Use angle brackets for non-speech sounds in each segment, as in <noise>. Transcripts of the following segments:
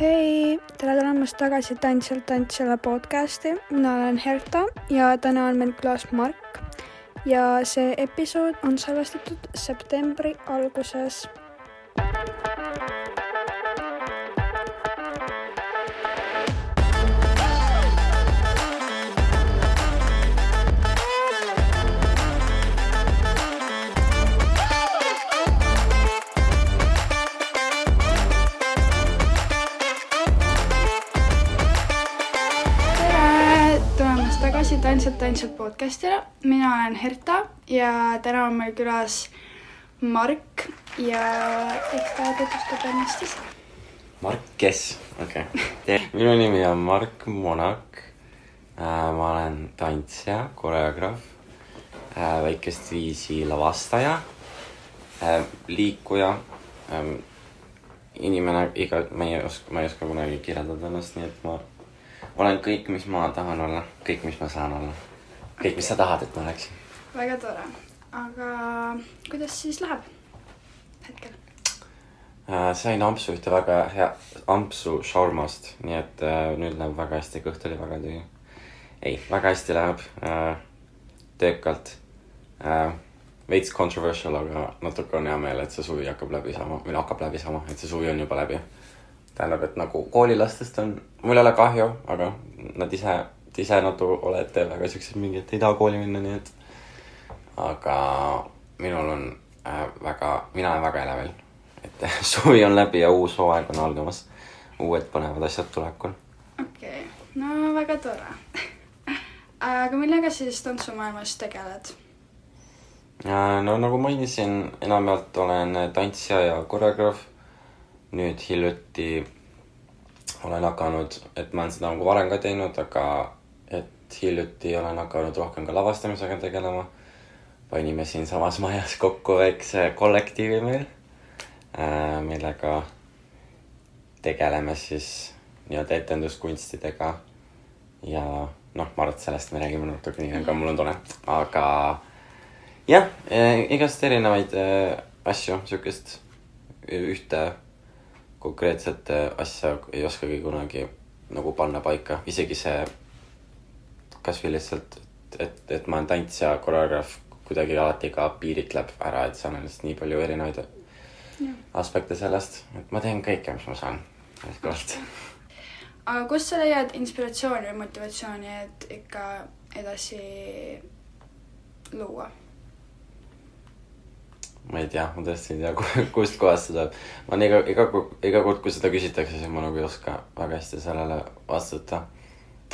hei, tere tulemast tagasi Tantsilt tantsijale podcasti, mina olen Herta ja täna on meil külas Mark. ja see episood on salvestatud septembri alguses. Tantsilt podcastile, mina olen Herta ja täna on meil külas Mark ja eks ta tutvustab ennast ise. Mark Kess, okei okay.. minu nimi on Mark Monak äh,. ma olen tantsija, koreograaf äh,, väikest viisi lavastaja äh,, liikuja ähm,. inimene, iga, ma ei oska, ma ei oska kunagi kirjeldada ennast, nii et ma olen kõik, mis ma tahan olla, kõik, mis ma saan olla. kõik, mis sa tahad, et ma oleksin. väga tore, aga kuidas siis läheb hetkel? Äh, sain ampsu ühte väga hea, ampsu shaurmast, nii et äh, nüüd läheb väga hästi, kõht oli väga tühi. ei, väga hästi läheb äh,, töökalt äh,. veits controversial, aga natuke on hea meel, et see suvi hakkab läbi saama või no hakkab läbi saama, et see suvi on juba läbi. tähendab, et nagu koolilastest on, mul ei ole kahju, aga nad ise, te ise nagu olete väga siuksed mingi, et ei taha kooli minna, nii et. aga minul on äh, väga, mina olen väga elevil et <laughs> suvi on läbi ja uus hooaeg on algamas. uued põnevad asjad tulekul. okei okay., no väga tore <laughs> aga millega siis tantsumaailmas tegeled? no nagu mainisin, enamjaolt olen tantsija ja koreograaf. nüüd hiljuti olen hakanud, et ma olen seda nagu varem ka teinud, aga et hiljuti olen hakanud rohkem ka lavastamisega tegelema. panime siinsamas majas kokku väikse kollektiivi meil, millega tegeleme siis nii-öelda etenduskunstidega. ja noh, ma arvan, et sellest me räägime natuke nii, aga mul on tunne, aga jah, igast erinevaid eh, asju, siukest ühte konkreetset asja ei oskagi kunagi nagu panna paika, isegi see kasvõi lihtsalt, et, et ma olen tantsija, koreograaf, kuidagi alati ka piiritleb ära, et seal on lihtsalt nii palju erinevaid aspekte sellest, et ma teen kõike, mis ma saan, jätkuvalt. aga kust sa leiad inspiratsiooni või motivatsiooni, et ikka edasi luua? ma ei tea, ma tõesti ei tea, kust kohast see tuleb. ma olen iga, iga, iga kord, kui seda küsitakse, siis ma nagu ei oska väga hästi sellele vastata.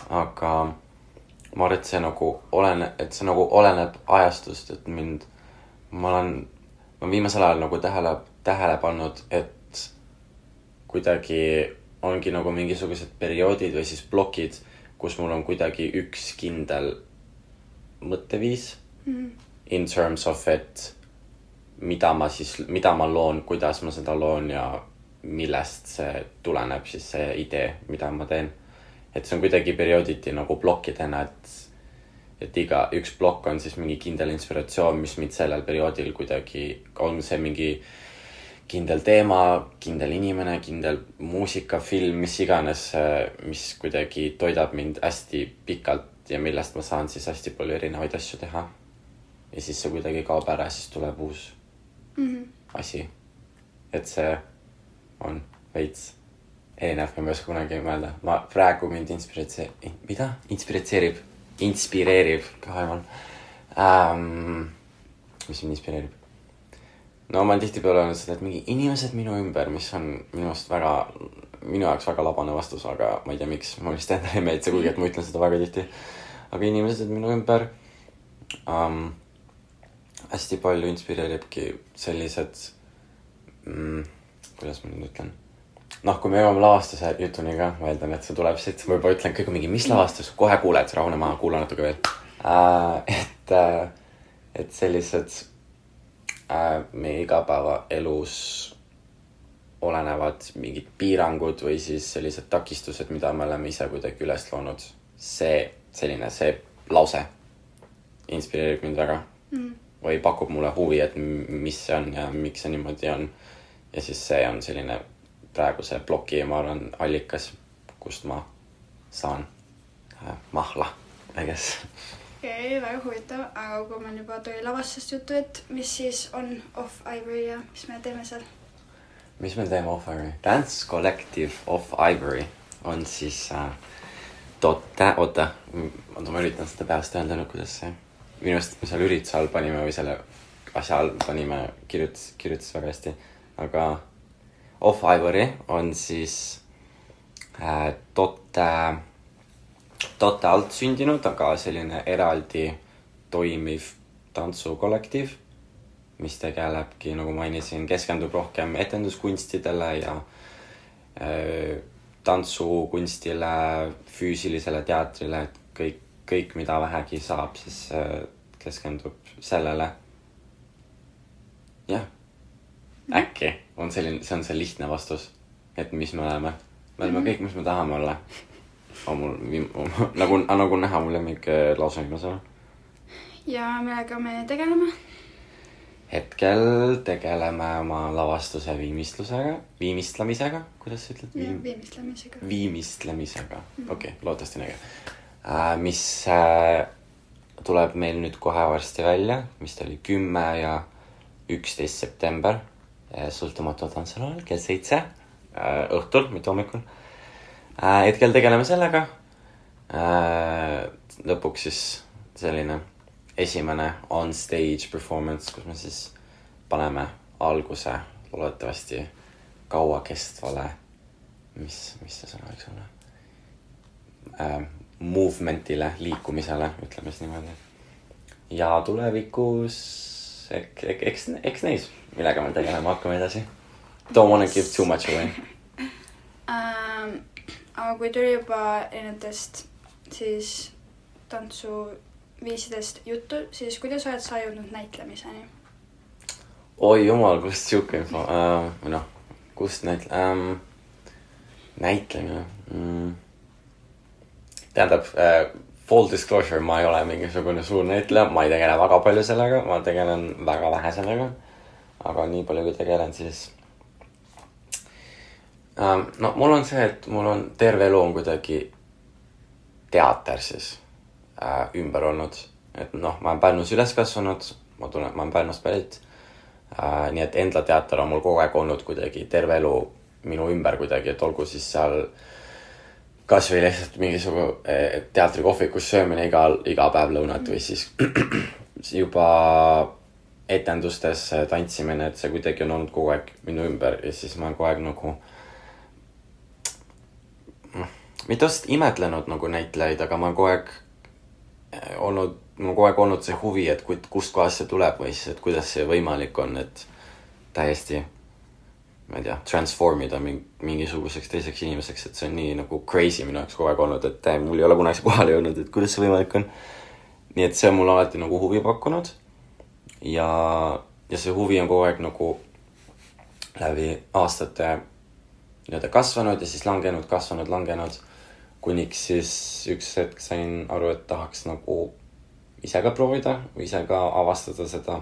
aga ma arvan, et see nagu oleneb, et see nagu oleneb ajastust, et mind, ma olen, ma olen viimasel ajal nagu tähele, tähele pannud, et kuidagi ongi nagu mingisugused perioodid või siis plokid, kus mul on kuidagi üks kindel mõtteviis Mhm. in terms of, et mida ma siis, mida ma loon, kuidas ma seda loon ja millest see tuleneb siis see idee, mida ma teen. Et see on kuidagi periooditi nagu plokkidena, et, et iga, üks plokk on siis mingi kindel inspiratsioon, mis mind sellel perioodil kuidagi, on see mingi kindel teema, kindel inimene, kindel muusika, film, mis iganes, mis kuidagi toidab mind hästi pikalt ja millest ma saan siis hästi palju erinevaid asju teha. ja siis see kuidagi kaob ära, siis tuleb uus mm. -hmm. asi. et see on veits erinev, ma ei oska kunagi mõelda, ma praegu mind inspiratse-, mida, inspiratseerib, inspireerib, püha jumal ähm,. mis mind inspireerib? no ma olen tihtipeale öelnud seda, et mingi inimesed minu ümber, mis on minu arust väga, minu jaoks väga labane vastus, aga ma ei tea, miks, mulle lihtsalt endale ei meeldi see, kuigi et ma ütlen seda väga tihti. aga inimesed minu ümber um,. hästi palju inspireeribki sellised mm,, kuidas ma nüüd ütlen. noh, kui me jõuame lavastuse jutuni ka, ma eeldan, et see tuleb siit, ma juba ütlen kõik mingi, mis lavastus, kohe kuuled, rahune maha, kuula natuke veel uh,. et uh,, et sellised uh, meie igapäevaelus olenevad mingid piirangud või siis sellised takistused, mida me oleme ise kuidagi üles loonud. see, selline, see lause inspireerib mind väga Mm. või pakub mulle huvi, et mis see on ja miks see niimoodi on. ja siis see on selline praegu see ploki, ma arvan, allikas, kust ma saan äh, mahla, I guess. okei okay,, väga huvitav, aga kui meil juba tuli lavastusest juttu, et mis siis on Off Ivory ja mis me teeme seal? mis me teeme Off Ivory? Dance Collective Off Ivory on siis äh, tote, oota, oota, ma üritan seda peast öelda nüüd, kuidas see, minu arust me seal ürituse all panime või selle asja all panime, kirjutas, kirjutas väga hästi, aga Off Ivory on siis äh, tote, tote alt sündinud, aga selline eraldi toimiv tantsukollektiiv mis tegelebki, nagu mainisin, keskendub rohkem etenduskunstidele ja äh, tantsukunstile, füüsilisele teatrile, et kõik, kõik, mida vähegi saab, siis äh, keskendub sellele. jah, äkki on selline, see on see lihtne vastus, et mis me oleme. me oleme kõik, mis me tahame olla. on mul viim-, <laughs> nagu, nagu näha, mu lemmik äh, viimasel ja millega me tegeleme? hetkel tegeleme oma lavastuse viimistlusega, viimistlemisega, kuidas sa ütled? viimistlemisega. viimistlemisega, okei okay,, loodetavasti on õige äh,. mis äh, tuleb meil nüüd kohe varsti välja, vist oli kümme ja üksteist september äh, sõltumatu tantsulaval kell seitse äh, õhtul, mitte hommikul äh,. hetkel tegeleme sellega lõpuks siis selline esimene on stage performance, kus me siis paneme alguse loodetavasti kauakestvale, mis, mis see sõna võiks olla äh,? Movement'ile, liikumisele, ütleme siis niimoodi. ja tulevikus eks, eks, eks näis, millega me tegelema hakkame edasi. Don't wanna give too much away. ähm,. aga kui tuli juba erinevatest siis tantsuviisidest juttu, siis kuidas oled sa jõudnud näitlemiseni? oi jumal, kust sihuke info või noh, kust näit- ähm,, näitlemine mm.. tähendab äh,, full disclosure, ma ei ole mingisugune suur näitleja, ma ei tegele väga palju sellega, ma tegelen väga vähe sellega. aga nii palju, kui tegelen, siis ähm,. no mul on see, et mul on terve elu on kuidagi teater siis äh, ümber olnud, et noh, ma olen Pärnus üles kasvanud, ma tulen, ma olen Pärnust pärit äh,. nii et Endla teater on mul kogu aeg olnud kuidagi terve elu minu ümber kuidagi, et olgu siis seal kasvõi lihtsalt mingisugune teatrikohvikus söömine igal, iga päev lõunat või siis <clears throat> juba etendustes tantsimine, et see kuidagi on olnud kogu aeg minu ümber ja siis ma olen kogu aeg nagu mitte otseselt imetlenud nagu näitlejaid, aga ma olen kogu aeg eh, olnud, mul on kogu aeg olnud see huvi, et kust, kustkohast see tuleb või siis, et kuidas see võimalik on, et täiesti, ma ei tea, transform ida mingi, mingisuguseks teiseks inimeseks, et see on nii nagu crazy minu jaoks kogu aeg olnud, et eh, mul ei ole kunagi kohale jõudnud, et kuidas see võimalik on. nii et see on mulle alati nagu huvi pakkunud ja, ja see huvi on kogu aeg nagu läbi aastate nii-öelda kasvanud ja siis langenud, kasvanud, langenud kuniks siis üks hetk sain aru, et tahaks nagu ise ka proovida või ise ka avastada seda,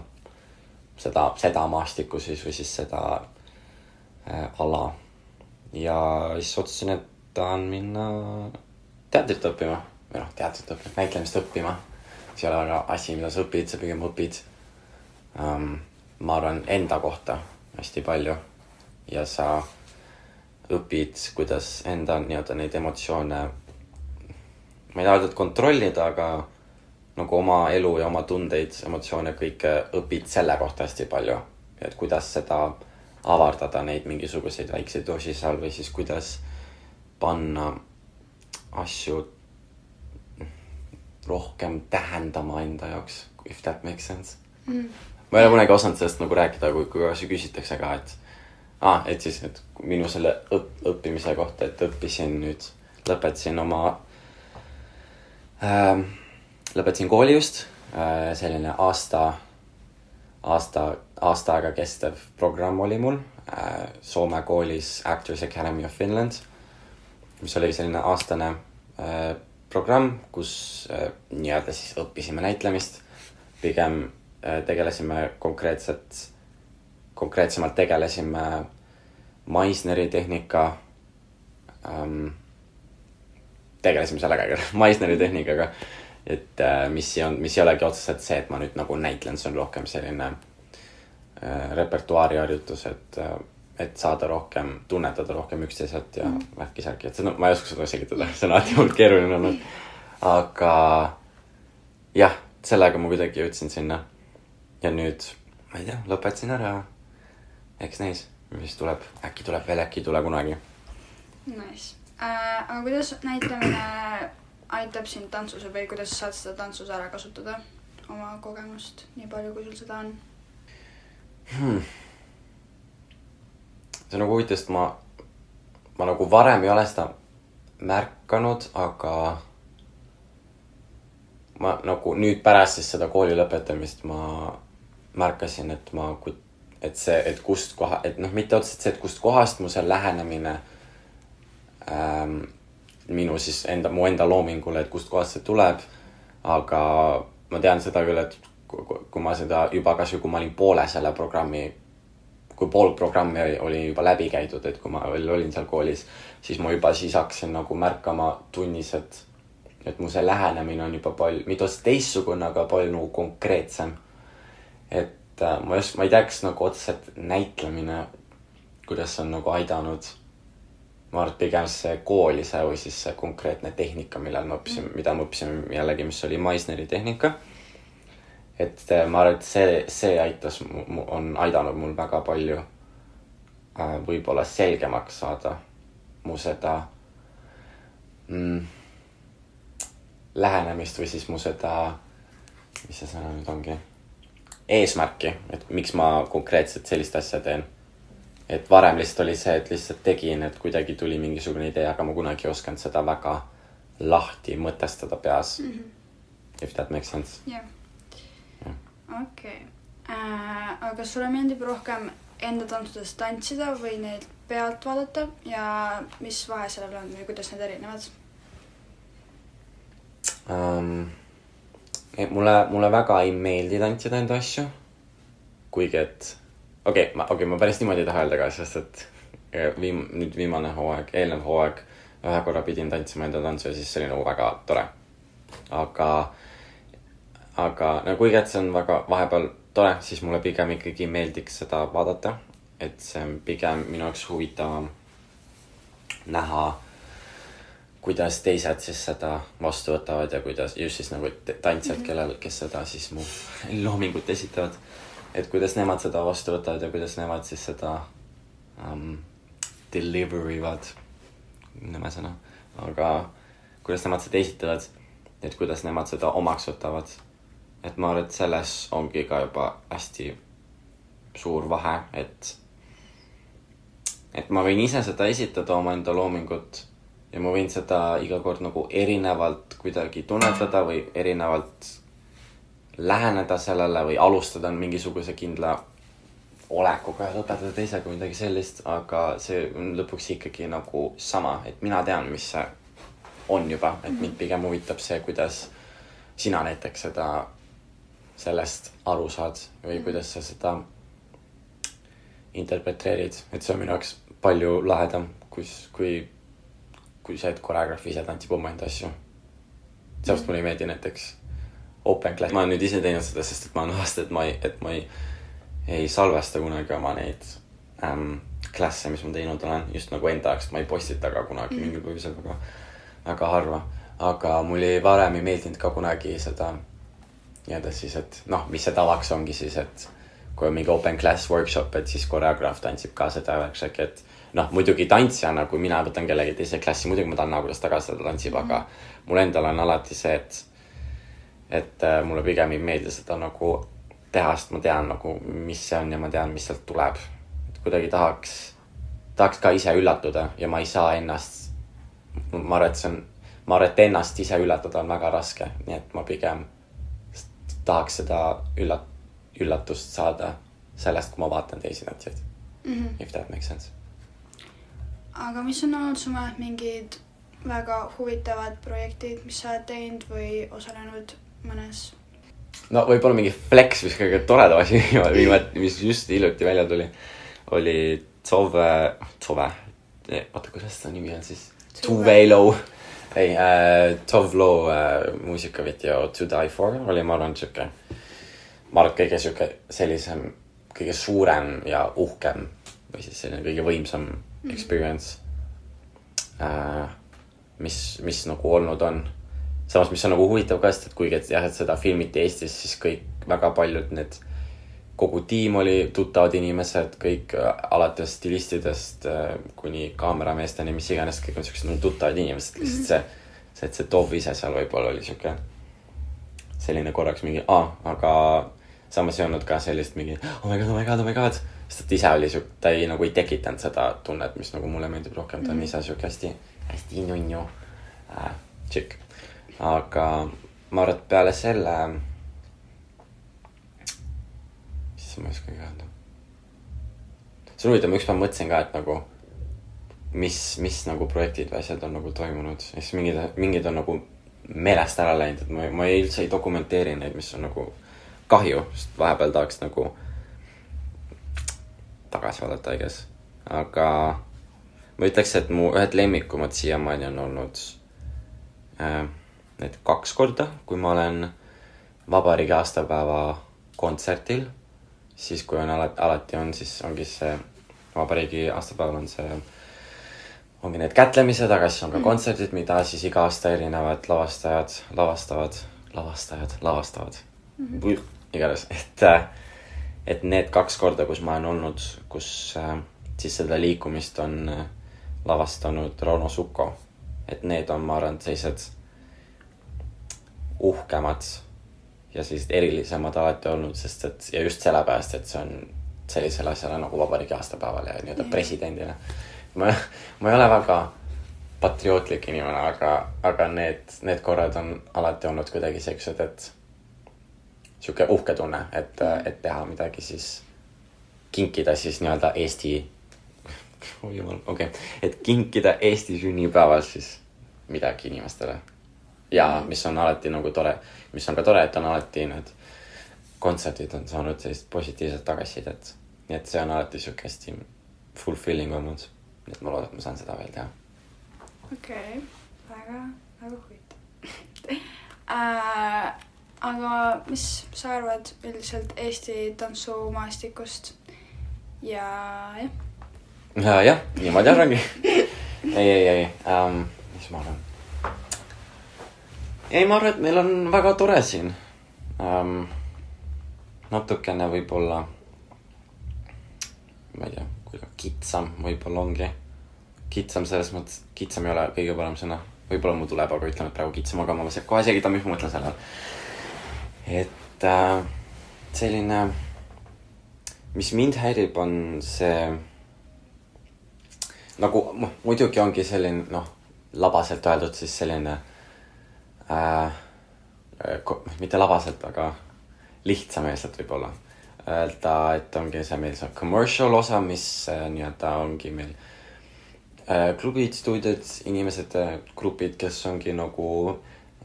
seda, seda maastikku siis või siis seda äh, ala. ja siis otsustasin, et tahan minna teatrit õppima või noh, teatrit õppima, näitlemist õppima. see ei ole väga asi, mida sa õpid, sa pigem õpid um,. ma arvan enda kohta hästi palju ja sa õpid, kuidas enda nii-öelda neid emotsioone, ma ei taha öelda, et kontrollida, aga nagu oma elu ja oma tundeid, emotsioone, kõike õpid selle kohta hästi palju. et kuidas seda avardada neid mingisuguseid väikseid doosi seal või siis kuidas panna asju rohkem tähendama enda jaoks, if that makes sense Mm. ma ei ole kunagi osanud sellest nagu rääkida, kui, kui asju küsitakse ka, et ah,, et siis, et minu selle õp-, õppimise kohta, et õppisin nüüd, lõpetasin oma ähm,, lõpetasin kooli just äh,, selline aasta, aasta, aasta aega kestev programm oli mul äh, Soome koolis Actors Academy of Finland, mis oli selline aastane äh, programm, kus äh, nii-öelda siis õppisime näitlemist, pigem äh, tegelesime konkreetselt, konkreetsemalt tegelesime Meissneri tehnika ähm, tegelesime sellega, <laughs> Meissneri tehnikaga. Et äh, mis ei olnud, mis ei olegi otseselt see, et ma nüüd nagu näitlen, see on rohkem selline äh, repertuaari harjutus, et äh, et saada rohkem, tunnetada rohkem üksteiselt ja mm. värki-särki, et seda, ma ei oska seda selgitada, see on alati hullult keeruline olnud. aga jah, sellega ma kuidagi jõudsin sinna. ja nüüd, ma ei tea, lõpetasin ära. eks näis, mis tuleb, äkki tuleb veel, äkki ei tule kunagi. Nice äh,. aga kuidas näitlemine aitab sind tantsus või kuidas sa saad seda tantsus ära kasutada? oma kogemust, nii palju, kui sul seda on hmm.? see on nagu huvitav, sest ma, ma nagu varem ei ole seda märganud, aga ma nagu nüüd pärast siis seda kooli lõpetamist ma märkasin, et ma, et see, et kust koha, et noh, mitte otseselt see, et kust kohast mu see lähenemine ähm, minu siis enda, mu enda loomingule, et kustkohast see tuleb. aga ma tean seda küll, et kui ma seda juba, kasvõi kui ma olin poole selle programmi, kui pool programmi oli, juba läbi käidud, et kui ma veel olin seal koolis, siis ma juba siis hakkasin nagu märkama tunnis, et, et mu see lähenemine on juba palju, mitte otseselt teistsugune, aga palju nagu konkreetsem. et äh, ma just, ma ei tea, kas nagu otseselt näitlemine, kuidas see on nagu aidanud ma arvan, et pigem see koolise või siis see konkreetne tehnika, millal me õppisime mida me õppisime jällegi, mis oli Meissneri tehnika. et äh, ma arvan, et see, see aitas, on aidanud mul väga palju äh, võib-olla selgemaks saada mu seda mm, lähenemist või siis mu seda, mis see sõna nüüd ongi, eesmärki, et miks ma konkreetselt sellist asja teen et varem lihtsalt oli see, et lihtsalt tegin, et kuidagi tuli mingisugune idee, aga ma kunagi ei osanud seda väga lahti mõtestada peas mm. -hmm. If that makes sense. jah okei äh,. aga kas sulle meeldib rohkem enda tantsudes tantsida või neid pealt vaadata ja mis vahe sellel on või kuidas need erinevad um,? mulle, mulle väga ei meeldi tantsida enda asju. kuigi, et okei okay,, ma, okei okay,, ma päris niimoodi ei taha öelda ka, sest et eh, viim-, nüüd viimane hooaeg, eelnev hooaeg ühe korra pidin tantsima enda tantsu ja siis see oli nagu väga tore. aga, aga no kuigi, et see on väga vahepeal tore, siis mulle pigem ikkagi meeldiks seda vaadata. et see on pigem minu jaoks huvitavam näha, kuidas teised siis seda vastu võtavad ja kuidas just siis nagu tantsijad, mhm. kellel, kes seda siis mu <laughs> loomingut esitavad et kuidas nemad seda vastu võtavad ja kuidas nemad siis seda um, deliver ivad, nõme sõna, aga kuidas nemad seda esitavad, et kuidas nemad seda omaks võtavad. et ma arvan, et selles ongi ka juba hästi suur vahe, et, et ma võin ise seda esitada, omaenda loomingut ja ma võin seda iga kord nagu erinevalt kuidagi tunnetada või erinevalt läheneda sellele või alustada mingisuguse kindla olekuga ja lõpetada teisega midagi sellist, aga see on lõpuks ikkagi nagu sama, et mina tean, mis see on juba, et mind pigem huvitab see, kuidas sina näiteks seda, sellest aru saad või kuidas sa seda interpreteerid, et see on minu jaoks palju lahedam, kus, kui, kui see, et koreograaf ise tantsib omaenda asju. sellepärast mulle ei meeldi näiteks open class, ma olen nüüd ise teinud seda, sest et ma olen avastanud, et ma ei, et ma ei, ei salvesta kunagi oma neid ähm, klasse, mis ma teinud olen, just nagu enda jaoks, ma ei postita ka kunagi mm. mingil põhjusel väga, väga harva. aga mul ei, varem ei meeldinud ka kunagi seda nii-öelda siis, et noh, mis see tavaks ongi siis, et kui on mingi open class workshop, et siis koreograaf tantsib ka seda värksaki, et noh, muidugi tantsijana, kui mina võtan kellegi teise klassi, muidugi ma tahan näha, kuidas ta ka seda tantsib mm, -hmm. aga mul endal on alati see, et et äh, mulle pigem ei meeldi seda nagu teha, sest ma tean nagu, mis see on ja ma tean, mis sealt tuleb. et kuidagi tahaks, tahaks ka ise üllatuda ja ma ei saa ennast, ma arvan, et see on, ma arvan, et ennast ise üllatada on väga raske, nii et ma pigem tahaks seda üllat-, üllatust saada sellest, kui ma vaatan teisi tantsijaid mm. -hmm. If that makes sense. aga mis on olnud su mingid väga huvitavad projektid, mis sa oled teinud või osalenud mõnes. no võib-olla mingi flex, mis kõige toredam asi <laughs> viimati, mis just hiljuti välja tuli, olid Tove, Tove, oota, kuidas ta nimi on siis? Tuve Lo, ei äh,, Tovlo äh, muusikavideo To Die For oli, ma arvan, sihuke, ma arvan, kõige sihuke sellisem, kõige suurem ja uhkem või siis selline kõige võimsam experience äh,, mis, mis nagu olnud on. samas, mis on nagu huvitav ka, sest et kuigi, et jah, et seda filmiti Eestis, siis kõik väga paljud need, kogu tiim oli tuttavad inimesed, kõik äh, alates stilistidest äh, kuni kaamerameesteni, mis iganes, kõik on siuksed nagu tuttavad inimesed, lihtsalt see, see, et see Tov ise seal võib-olla oli sihuke selline korraks mingi, aa, aga samas ei olnud ka sellist mingi oh my god, oh my god, oh my god. sest et ise oli sihuke, ta ei nagu ei tekitanud seda tunnet, mis nagu mulle meeldib rohkem, ta on ise sihuke hästi, hästi nunnu äh, tšikk. Aga ma arvan, et peale selle, siis ma ei oskagi öelda. see on huvitav, ma ükspäev mõtlesin ka, et nagu mis, mis nagu projektid või asjad on nagu toimunud ja siis mingid, mingid on nagu meelest ära läinud, et ma, ma ei, üldse ei dokumenteeri neid, mis on nagu kahju, sest vahepeal tahaks nagu tagasi vaadata, I guess. aga ma ütleks, et mu ühed lemmikumad siiamaani on olnud äh, need kaks korda, kui ma olen vabariigi aastapäeva kontserdil, siis kui on alati, alati on, siis ongi see vabariigi aastapäeval on see ongi need kätlemised, aga siis on ka kontserdid, mida siis iga aasta erinevad lavastajad lavastavad, lavastajad lavastavad mm. -hmm. igatahes, et, et need kaks korda, kus ma olen olnud, kus äh, siis seda liikumist on äh, lavastanud Rauno Suko. et need on, ma arvan, sellised uhkemad ja sellised erilisemad alati olnud, sest et ja just sellepärast, et see on sellisele asjale nagu vabariigi aastapäeval ja nii-öelda Jah. presidendile. ma, ma ei ole väga patriootlik inimene, aga, aga need, need korrad on alati olnud kuidagi siuksed, et sihuke uhke tunne, et, et teha midagi siis, kinkida siis nii-öelda Eesti, <laughs> oi jumal, okei okay., et kinkida Eesti sünnipäeval siis midagi inimestele. Ja mis on alati nagu tore, mis on ka tore, et on alati need kontserdid on saanud sellist positiivset tagasisidet. nii et see on alati sihuke hästi fulfilling olnud. nii et ma loodan, et ma saan seda veel teha. okei okay., väga, väga huvitav <laughs> äh,. aga mis sa arvad üldiselt Eesti tantsumaastikust ja jah, ja,. jah, niimoodi arvangi. <laughs> ei, ei, ei um,, mis ma arvan? ei, ma arvan, et meil on väga tore siin um,. natukene võib-olla, ma ei tea, kuidagi kitsam võib-olla ongi. kitsam selles mõttes, kitsam ei ole kõige parem sõna. võib-olla mul tuleb, aga ütleme, et praegu kitsam, aga ma kohe selgitan, mis ma mõtlen selle all. et äh, selline, mis mind häirib, on see nagu noh, muidugi ongi selline noh, labaselt öeldud siis selline äh,, mitte labaselt, aga lihtsameelselt võib-olla. Öelda, et ongi see meil see commercial osa, mis äh, nii-öelda ongi meil äh, klubid, stuudiod, inimesed, grupid, kes ongi nagu,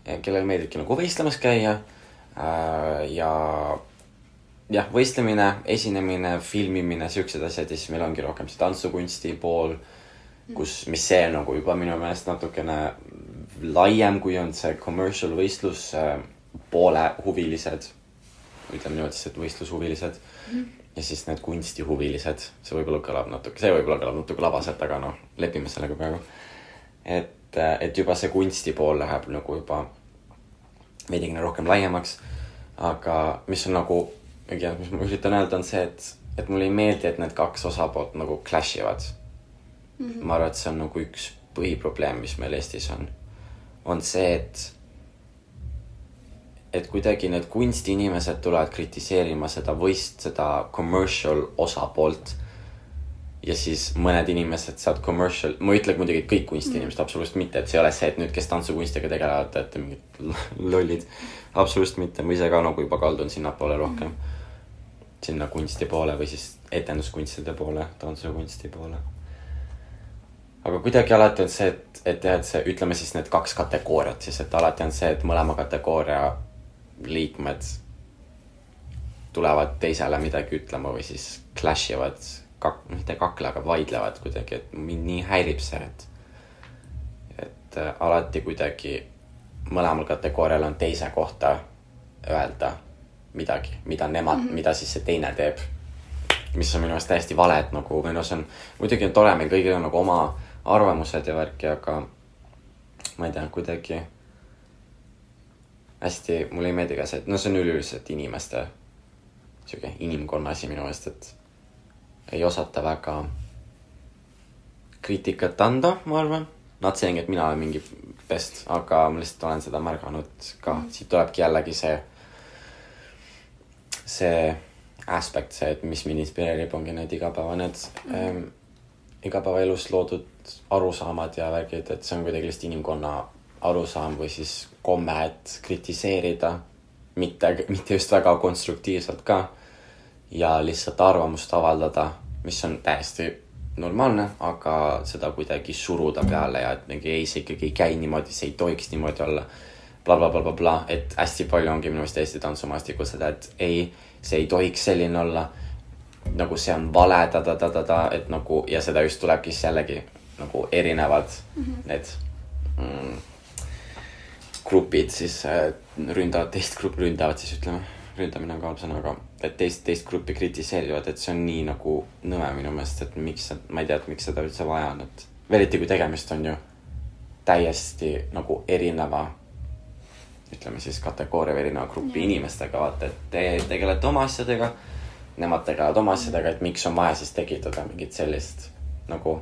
kellele meeldibki nagu võistlemas käia. Äh, ja jah, võistlemine, esinemine, filmimine, siuksed asjad ja siis meil ongi rohkem see tantsukunsti pool, kus, mis see nagu juba minu meelest natukene laiem, kui on see commercial võistlus, poole huvilised, ütleme niimoodi siis, et võistlushuvilised mm.. ja siis need kunstihuvilised, see võib-olla kõlab natuke, see võib-olla kõlab natuke labaselt, aga noh, lepime sellega praegu. et, et juba see kunsti pool läheb nagu juba veidikene rohkem laiemaks. aga mis on nagu, mis ma üritan öelda, on see, et, et mulle ei meeldi, et need kaks osapoolt nagu clash ivad mm. -hmm. ma arvan, et see on nagu üks põhiprobleem, mis meil Eestis on, on see, et et kuidagi need kunstiinimesed tulevad kritiseerima seda võist, seda commercial osapoolt. ja siis mõned inimesed sealt commercial, ma ei ütle muidugi, et kõik kunstiinimesed mm., absoluutselt mitte, et see ei ole see, et nüüd, kes tantsukunstiga tegelevad, te olete mingid <laughs> lollid. absoluutselt mitte, ma ise ka nagu juba kaldun sinnapoole rohkem mm.. sinna kunsti poole või siis etenduskunstide poole, tantsukunsti poole. Aga kuidagi alati on see, et, et jah, et see, ütleme siis need kaks kategooriat siis, et alati on see, et mõlema kategooria liikmed tulevad teisele midagi ütlema või siis clash ivad kak-, mitte kakle, aga vaidlevad kuidagi, et mind nii häirib see, et et äh, alati kuidagi mõlemal kategoorial on teise kohta öelda midagi, mida nemad mm, -hmm. mida siis see teine teeb. mis on minu meelest täiesti vale, et nagu noh, see on muidugi on tore, meil kõigil on nagu oma arvamused ja värki, aga ma ei tea, kuidagi hästi, mulle ei meeldi ka see, et no see on üleüldiselt inimeste sihuke inimkonna asi minu meelest, et ei osata väga kriitikat anda, ma arvan. Not saying, et mina olen mingi best, aga ma lihtsalt olen seda märganud ka mm., siit tulebki jällegi see, see aspekt, see, et mis mind inspireerib, ongi need igapäeva need mm. ähm, igapäevaelus loodud arusaamad ja värgid, et see on kuidagi lihtsalt inimkonna arusaam või siis komme, et kritiseerida, mitte, mitte just väga konstruktiivselt ka ja lihtsalt arvamust avaldada, mis on täiesti normaalne, aga seda kuidagi suruda peale ja et mingi ei, see ikkagi ei käi niimoodi, see ei tohiks niimoodi olla bla,. blablabla, et hästi palju ongi minu meelest Eesti tantsumaastikul seda, et ei, see ei tohiks selline olla. Nagu see on vale ta-ta-ta-ta-ta, et nagu ja seda just tulebki siis jällegi nagu erinevad mm -hmm. need mm, grupid siis äh, ründavad teist gruppi, ründavad siis ütleme, ründamine on ka halb sõna, aga et teist, teist gruppi kritiseerivad, et see on nii nagu nõme minu meelest, et miks, ma ei tea, et miks seda üldse vaja on, et eriti kui tegemist on ju täiesti nagu erineva ütleme siis kategooria või erineva grupi Jah. inimestega, vaata, et te tegelete oma asjadega, nemad tegelevad oma asjadega, et miks on vaja siis tekitada mingit sellist nagu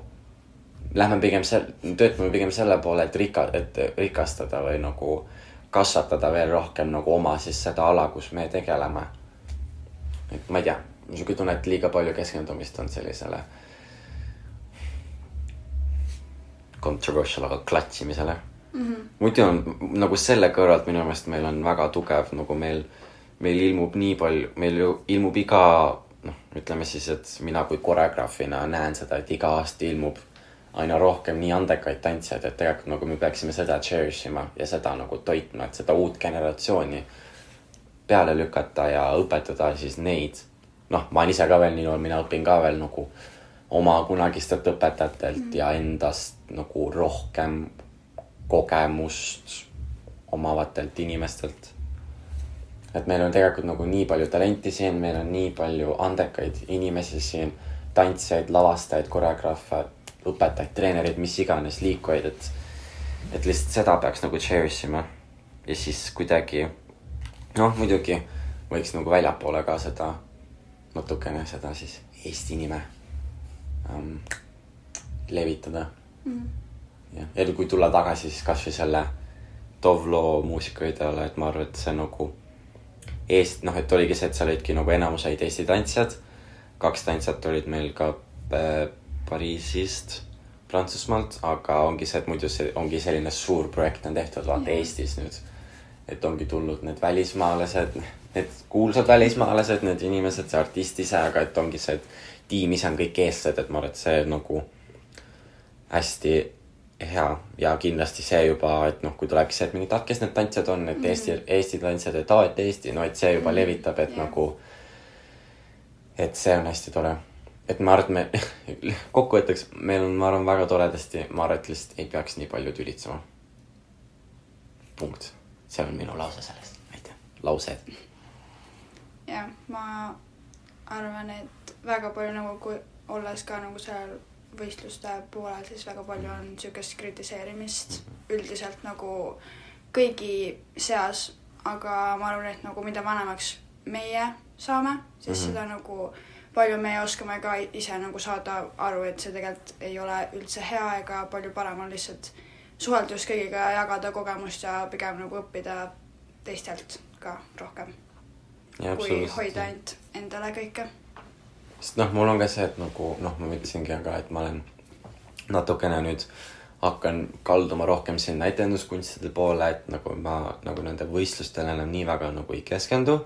lähme pigem sel-, töötame pigem selle poole, et rika-, et rikastada või nagu kasvatada veel rohkem nagu oma siis seda ala, kus me tegeleme. et ma ei tea, niisugune tunne, et liiga palju keskendumist on sellisele controversial, aga klatsimisele mm. -hmm. muidu on nagu selle kõrvalt minu meelest meil on väga tugev nagu meil, meil ilmub nii palju, meil ju ilmub iga noh, ütleme siis, et mina kui koreograafina näen seda, et iga aasta ilmub aina rohkem nii andekaid tantsijaid, et tegelikult nagu me peaksime seda cherish ima ja seda nagu toitma, et seda uut generatsiooni peale lükata ja õpetada siis neid. noh, ma olen ise ka veel nii noor, mina õpin ka veel nagu oma kunagistelt õpetajatelt mm. ja endast nagu rohkem kogemust omavatelt inimestelt. Et meil on tegelikult nagu nii palju talenti siin, meil on nii palju andekaid inimesi siin, tantsijaid, lavastajaid, koreograafe, õpetajaid, treenereid, mis iganes, liikujaid, et et lihtsalt seda peaks nagu cherish ima ja siis kuidagi noh, muidugi võiks nagu väljapoole ka seda natukene seda siis Eesti nime um, levitada Mm. jah, ja kui tulla tagasi siis kasvõi selle Tovlo muusikavideole, et ma arvan, et see nagu Eest-, noh, et oligi see, et seal olidki nagu enamus olid Eesti tantsijad. kaks tantsijat olid meil ka äh, Pariisist, Prantsusmaalt, aga ongi see, et muidu see ongi selline suur projekt on tehtud, vaata Jah. Eestis nüüd. et ongi tulnud need välismaalased, need kuulsad välismaalased, need inimesed, see artist ise, aga et ongi see, et tiim ise on kõik eestlased, et ma arvan, et see nagu hästi hea ja kindlasti see juba, et noh, kui tulebki see, et mingi, et kes need tantsijad on, et Eesti, Eesti tantsijad, et aa, et Eesti, no et see juba Mhm. levitab, et Jah. nagu. et see on hästi tore, et ma arvan, et me <laughs> kokkuvõtteks, meil on, ma arvan, väga toredasti, ma arvan, et lihtsalt ei peaks nii palju tülitsema. punkt, see on minu lause sellest, aitäh, laused. jah, ma arvan, et väga palju nagu, kui olles ka nagu seal võistluste poolel, siis väga palju on niisugust kritiseerimist üldiselt nagu kõigi seas, aga ma arvan, et nagu mida vanemaks meie saame, siis mm -hmm. seda nagu palju me oskame ka ise nagu saada aru, et see tegelikult ei ole üldse hea ega palju parem on lihtsalt suhelda just kõigiga ja jagada kogemust ja pigem nagu õppida teistelt ka rohkem kui hoida ainult endale kõike. Sest noh, mul on ka see, et nagu noh, ma ütlesingi ka, et ma olen natukene nüüd hakkan kalduma rohkem sinna etenduskunstide poole, et nagu ma nagu nende võistlustele enam nii väga nagu ei keskendu.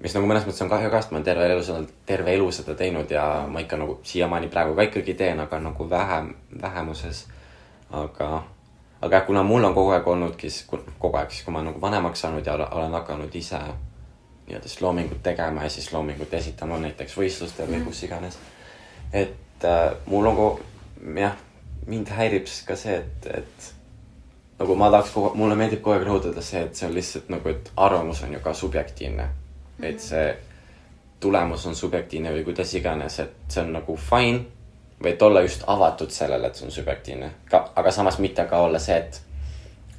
mis nagu mõnes mõttes on kahju ka, sest ma olen terve elu seda, terve elu seda teinud ja ma ikka nagu siiamaani praegu ka ikkagi teen, aga nagu vähem, vähemuses. aga, aga kuna mul on kogu aeg olnudki, kogu aeg siis, kui ma olen nagu vanemaks saanud ja olen hakanud ise nii-öelda siis loomingut tegema ja siis loomingut esitama näiteks võistlustel või kus iganes. et äh, mul nagu jah, mind häirib siis ka see, et, et nagu ma tahaks kogu, mulle meeldib kogu aeg rõhutada see, et see on lihtsalt nagu, et arvamus on ju ka subjektiivne mm. -hmm. et see tulemus on subjektiivne või kuidas iganes, et see on nagu fine. või et olla just avatud sellele, et see on subjektiivne, aga samas mitte ka olla see, et,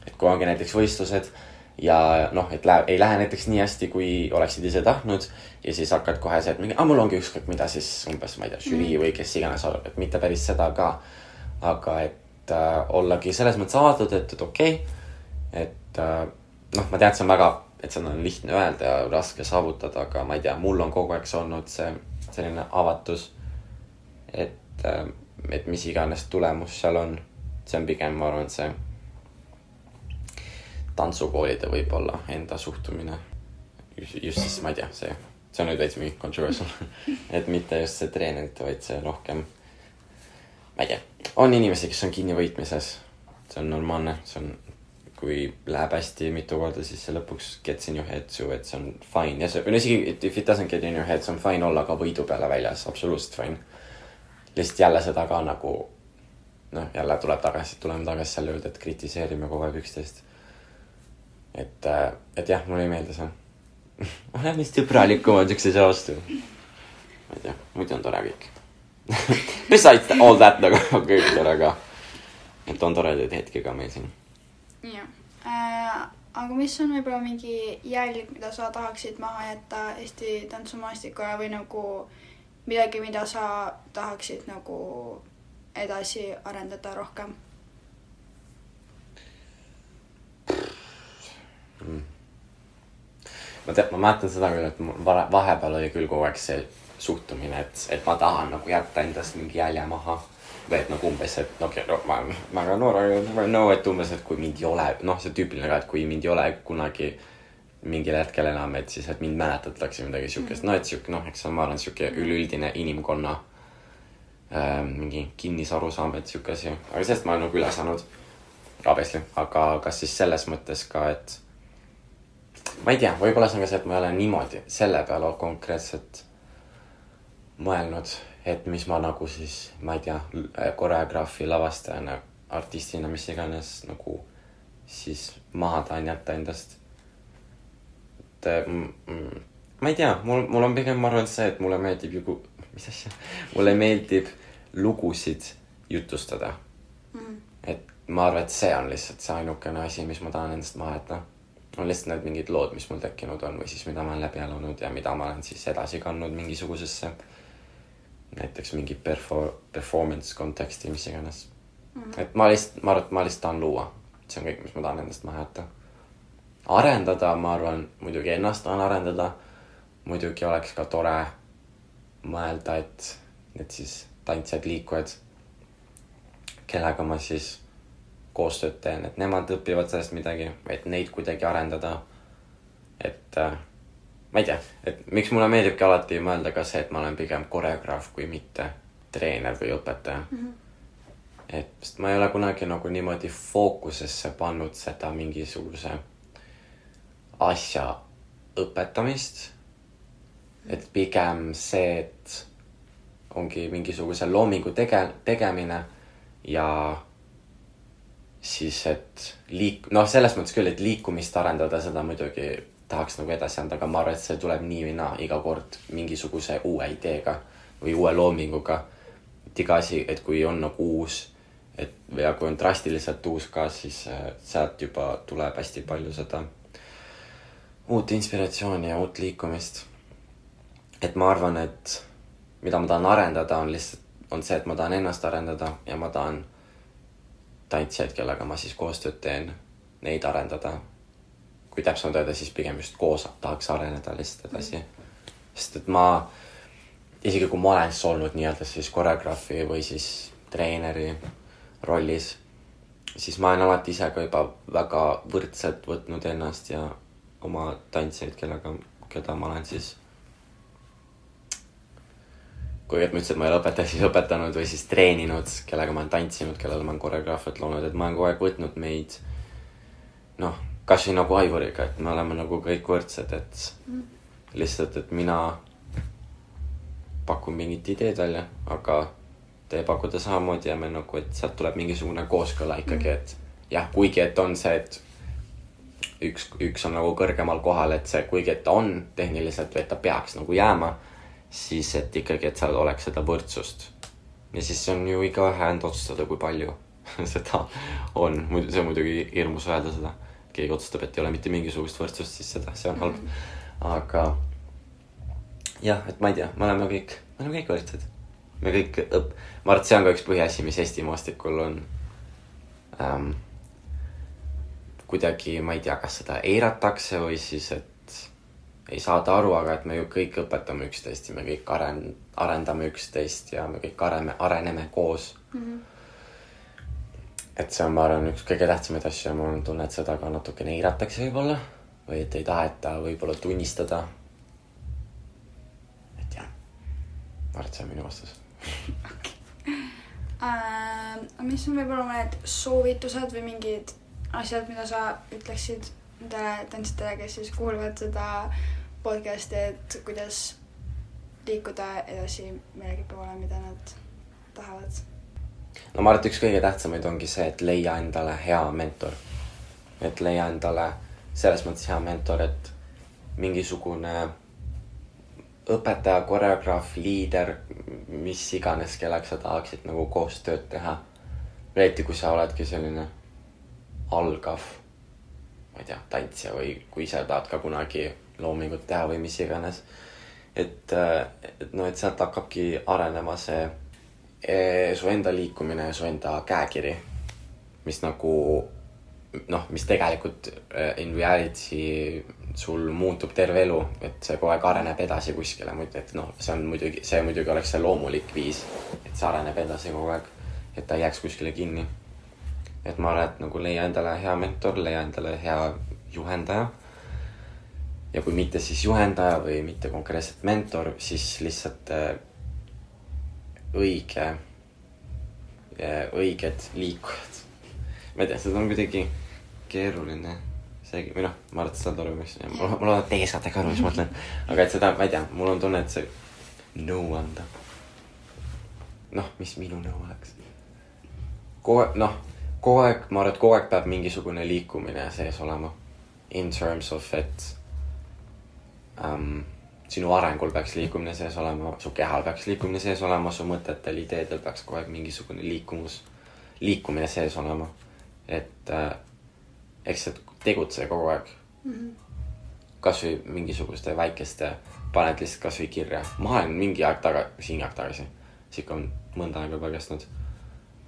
et kui ongi näiteks võistlused ja noh, et läheb, ei lähe näiteks nii hästi, kui oleksid ise tahtnud. ja siis hakkad kohe see, et mingi, aa mul ongi ükskõik mida siis umbes, ma ei tea, žürii mm. või kes iganes arvab, et mitte päris seda ka. aga et äh, ollagi selles mõttes avatud, et, et okei okay,, et äh, noh, ma tean, et see on väga, et seda on lihtne öelda ja raske saavutada, aga ma ei tea, mul on kogu aeg see olnud see selline avatus. et äh,, et mis iganes tulemus seal on, see on pigem, ma arvan, see tantsukoolide võib-olla enda suhtumine. just siis, ma ei tea, see, see on nüüd veits mingi controversial <laughs> et mitte just see treenerite, vaid see rohkem ma ei tea, on inimesi, kes on kinni võitmises. see on normaalne, see on, kui läheb hästi mitu korda, siis see lõpuks gets in your head su, et see on fine ja see, või no isegi if it doesn't get in your head, see on fine olla ka võidu peale väljas, absoluutselt fine. lihtsalt jälle seda ka nagu noh, jälle tuleb tagasi, tuleme tagasi selle juurde, et kritiseerime kogu aeg üksteist. Et, äh, et jah, mulle ei meeldi see <laughs> oleme vist sõbralikumad üksteise vastu. ma ei tea, muidu on tore kõik <laughs> Besides all that nagu <laughs> on kõik tore ka. et on toredaid hetki ka meil siin. jah äh,, aga mis on võib-olla mingi jälg, mida sa tahaksid maha jätta Eesti tantsumaastikule või nagu midagi, mida sa tahaksid nagu edasi arendada rohkem mm.? ma tean, ma mäletan seda küll, et mul vahepeal oli küll kogu aeg see suhtumine, et, et ma tahan nagu jätta endast mingi jälje maha. või et nagu umbes, et no, okei okay, no, ma olen väga noor, aga no et umbes, et kui mind ei ole, noh, see tüüpiline ka, et kui mind ei ole kunagi mingil hetkel enam, et siis, et mind mäletatakse midagi siukest mm, -hmm. no et sihuke noh, eks ma arvan, sihuke üleüldine inimkonna äh, mingi kinnisarusaam, et sihuke asi, aga sellest ma olen nagu üle saanud. Obviously, aga kas siis selles mõttes ka, et ma ei tea, võib-olla see on ka see, et ma ei ole niimoodi selle peale konkreetselt mõelnud, et mis ma nagu siis, ma ei tea, koreograafi, lavastajana, artistina, mis iganes nagu siis maha tahan jätta endast. et mm, ma ei tea, mul, mul on pigem, ma arvan, see, et mulle meeldib ju, mis asja, mulle meeldib lugusid jutustada mm.. et ma arvan, et see on lihtsalt see ainukene asi, mis ma tahan endast maha jätta. On lihtsalt need mingid lood, mis mul tekkinud on või siis mida ma olen läbi elanud ja mida ma olen siis edasi kandnud mingisugusesse näiteks mingi perfor-, performance konteksti, mis iganes mm. -hmm. et ma lihtsalt, ma arvan, et ma lihtsalt tahan luua. see on kõik, mis ma tahan endast maha jätta. arendada, ma arvan, muidugi ennast tahan arendada. muidugi oleks ka tore mõelda, et need siis tantsijad, liikujad, kellega ma siis koostööd teen, et nemad õpivad sellest midagi, et neid kuidagi arendada. et äh, ma ei tea, et miks mulle meeldibki alati mõelda ka see, et ma olen pigem koreograaf kui mitte treener või õpetaja mm. -hmm. et sest ma ei ole kunagi nagu niimoodi fookusesse pannud seda mingisuguse asja õpetamist. et pigem see, et ongi mingisuguse loomingu tege-, tegemine ja siis, et liik-, noh, selles mõttes küll, et liikumist arendada, seda muidugi tahaks nagu edasi anda, aga ma arvan, et see tuleb nii või naa iga kord mingisuguse uue ideega või uue loominguga. et iga asi, et kui on nagu uus, et ja kui on drastiliselt uus ka, siis äh, sealt juba tuleb hästi palju seda uut inspiratsiooni ja uut liikumist. et ma arvan, et mida ma tahan arendada, on lihtsalt, on see, et ma tahan ennast arendada ja ma tahan tantsijaid, kellega ma siis koostööd teen, neid arendada kui täpsemalt öelda, siis pigem just koos tahaks areneda lihtsalt edasi. sest et ma, isegi kui ma olen olnud nii-öelda siis koreograafi või siis treeneri rollis, siis ma olen alati ise ka juba väga võrdselt võtnud ennast ja oma tantsijaid, kellega, keda ma olen siis kuigi et ma ütlesin, et ma ei ole õpetaja, siis <laughs> õpetanud või siis treeninud, kellega ma olen tantsinud, kellele ma olen koreograafiat loonud, et ma olen kogu aeg võtnud meid noh kasvõi nagu Aivuriga, et me oleme nagu kõik võrdsed, et mm. lihtsalt, et mina pakun mingit ideed välja, aga te pakute samamoodi ja me nagu, et sealt tuleb mingisugune kooskõla ikkagi, et jah, kuigi, et on see, et üks, üks on nagu kõrgemal kohal, et see, kuigi, et ta on tehniliselt või et ta peaks nagu jääma, siis et ikkagi, et seal oleks seda võrdsust. ja siis on ju igaühe enda otsustada, kui palju <laughs> seda on, muidu see on muidugi hirmus öelda seda. keegi otsustab, et ei ole mitte mingisugust võrdsust, siis seda, see on halb. aga jah, et ma ei tea, me oleme kõik, me oleme kõik võrdsed. me kõik õp-, ma arvan, et see on ka üks põhiasi, mis Eesti maastikul on ähm,. kuidagi, ma ei tea, kas seda eiratakse või siis, et ei saada aru, aga et me ju kõik õpetame üksteist ja me kõik aren-, arendame üksteist ja me kõik areme, areneme koos mm. -hmm. et see on, ma arvan, üks kõige tähtsamaid asju ja mul on tunne, et seda ka natukene eiratakse võib-olla või et ei taheta võib-olla tunnistada. et jah, ma arvan, et see on minu vastus. äh,. mis on võib-olla mõned soovitused või mingid asjad, mida sa ütleksid nendele tantsijatele, kes siis kuulavad seda podcast'i, et kuidas liikuda edasi millegi poole, mida nad tahavad no ma arvan, et üks kõige tähtsamaid ongi see, et leia endale hea mentor. et leia endale selles mõttes hea mentor, et mingisugune õpetaja, koreograaf, liider, mis iganes, kellega sa tahaksid nagu koostööd teha. eriti kui sa oledki selline algav, ma ei tea, tantsija või kui sa tahad ka kunagi loomingut teha või mis iganes. et, et noh, et sealt hakkabki arenema see eh, su enda liikumine ja su enda käekiri, mis nagu noh, mis tegelikult eh, in reality sul muutub terve elu, et see kogu aeg areneb edasi kuskile muidu, et noh, see on muidugi, see muidugi oleks see loomulik viis, et see areneb edasi kogu aeg, et ta ei jääks kuskile kinni. et ma arvan, et nagu leia endale hea mentor, leia endale hea juhendaja. Ja kui mitte siis juhendaja või mitte konkreetselt mentor, siis lihtsalt äh, õige, õiged liikujad. ma ei tea, seda on kuidagi keeruline seegi või noh, ma arvan, et aru, mis, ma ma loodan, et teie saate ka aru, mis ma mõtlen. aga et seda, ma ei tea, mul on tunne, et see nõu anda. noh, mis minu nõu oleks? kogu aeg, noh, kogu aeg, ma arvan, et kogu aeg peab mingisugune liikumine sees olema. In terms of, et um, sinu arengul peaks liikumine sees olema, su kehal peaks liikumine sees olema, su mõtetel, ideedel peaks kogu aeg mingisugune liikumus, liikumine sees olema. et äh, eks see tegutse kogu aeg mm. -hmm. kasvõi mingisuguste väikeste, paned lihtsalt kasvõi kirja. ma olen mingi aeg taga, siin aeg tagasi, sihuke on mõnda aega juba kestnud.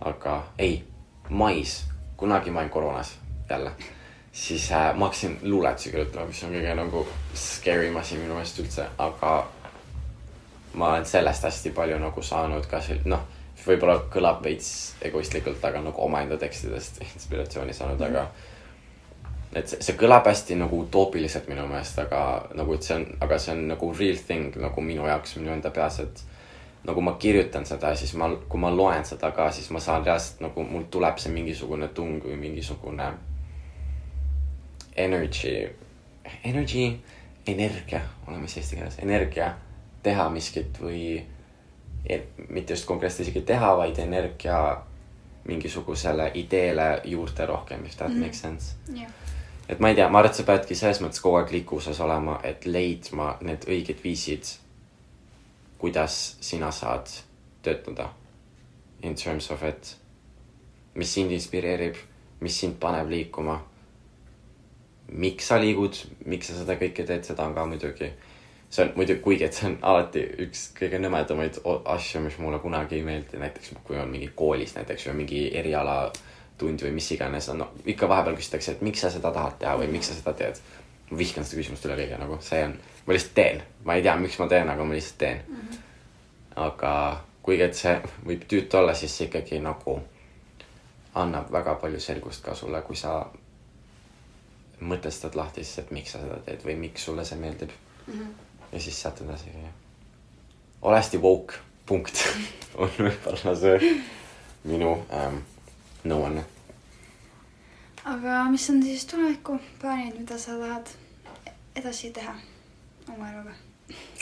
aga ei, mais, kunagi ma olin koroonas jälle, siis äh, ma hakkasin luuletusi kirjutama, mis on kõige nagu scary im asi minu meelest üldse, aga ma olen sellest hästi palju nagu saanud ka sel-, noh, võib-olla kõlab veits egoistlikult, aga nagu omaenda tekstidest <laughs> inspiratsiooni saanud mm, -hmm. aga et see, see kõlab hästi nagu utoopiliselt minu meelest, aga nagu, et see on, aga see on nagu real thing nagu minu jaoks, minu enda peas, et nagu ma kirjutan seda, siis ma, kui ma loen seda ka, siis ma saan reaalselt nagu mul tuleb see mingisugune tung või mingisugune energy, energy, energia, oleme siis eesti keeles, energia teha miskit või e- mitte just konkreetselt isegi teha, vaid energia mingisugusele ideele juurde rohkem, if that mm -hmm. makes sense. jah, et ma ei tea, ma arvan, et sa peadki selles mõttes kogu aeg liikuvuses olema, et leidma need õiged viisid, kuidas sina saad töötada. In terms of, et mis sind inspireerib, mis sind paneb liikuma. Miks sa liigud, miks sa seda kõike teed, seda on ka muidugi. see on muidugi, kuigi et see on alati üks kõige nõmedamaid asju, mis mulle kunagi ei meeldi, näiteks kui on mingi koolis näiteks või mingi erialatund või mis iganes, no ikka vahepeal küsitakse, et miks sa seda tahad teha või miks sa seda teed. ma vihkan seda küsimust üle kõige nagu, see on, ma lihtsalt teen, ma ei tea, miks ma teen, aga ma lihtsalt teen mm. -hmm. aga kuigi, et see võib tüütu olla, siis see ikkagi nagu annab väga palju selgust ka sulle, kui sa mõtestad lahti siis, et miks sa seda teed või miks sulle see meeldib mm. -hmm. ja siis sealt edasi käia. ole hästi woke, punkt, <laughs> on võib-olla see minu ähm, nõuanne. aga mis on siis tulevikuplaanid, mida sa tahad edasi teha oma eluga?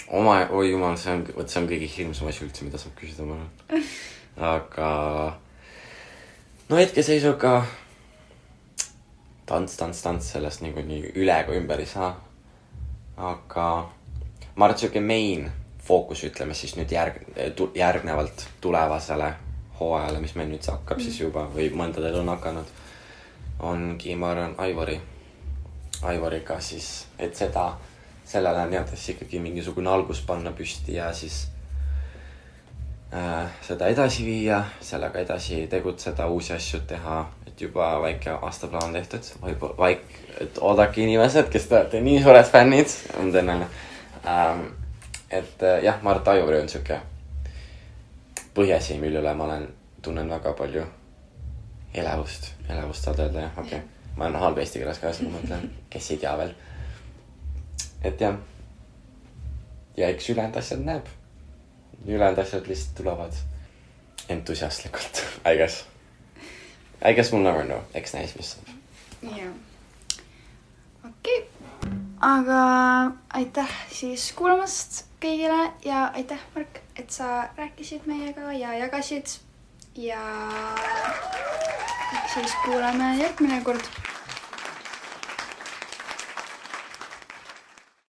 oma, oi jumal, see on, vot see on kõige hirmsam asi üldse, mida saab küsida, ma arvan. <laughs> aga no hetkeseisuga tants, tants, tants sellest niikuinii üle ega ümber ei saa. aga ma arvan, et sihuke main fookus, ütleme siis nüüd järg-, järgnevalt tulevasele hooajale, mis meil nüüd hakkab mm. siis juba või mõndadel on hakanud, ongi, ma arvan, Aivari, Aivariga siis, et seda, sellele nii-öelda siis ikkagi mingisugune algus panna püsti ja siis äh, seda edasi viia, sellega edasi tegutseda, uusi asju teha, et juba väike aastaplaan tehtud, võib-olla vaik-, et oodake inimesed, kes te olete nii suured fännid, on tõenäoline ähm,. et äh, jah, ma arvan, et Aivari on sihuke põhjasi, mille üle ma olen, tunnen väga palju elevust, elevust saad öelda jah, okei okay.. ma olen halb eesti keeles ka, seda ma mõtlen, kes ei tea veel. et jah. ja eks ülejäänud asjad näeb. ülejäänud asjad lihtsalt tulevad entusiastlikult, <laughs> I guess. I guess we'll never know, eks näis, mis saab. jah. okei okay., aga aitäh siis kuulamast kõigile ja aitäh, Mark, et sa rääkisid meiega ja jagasid ja eks siis kuuleme järgmine kord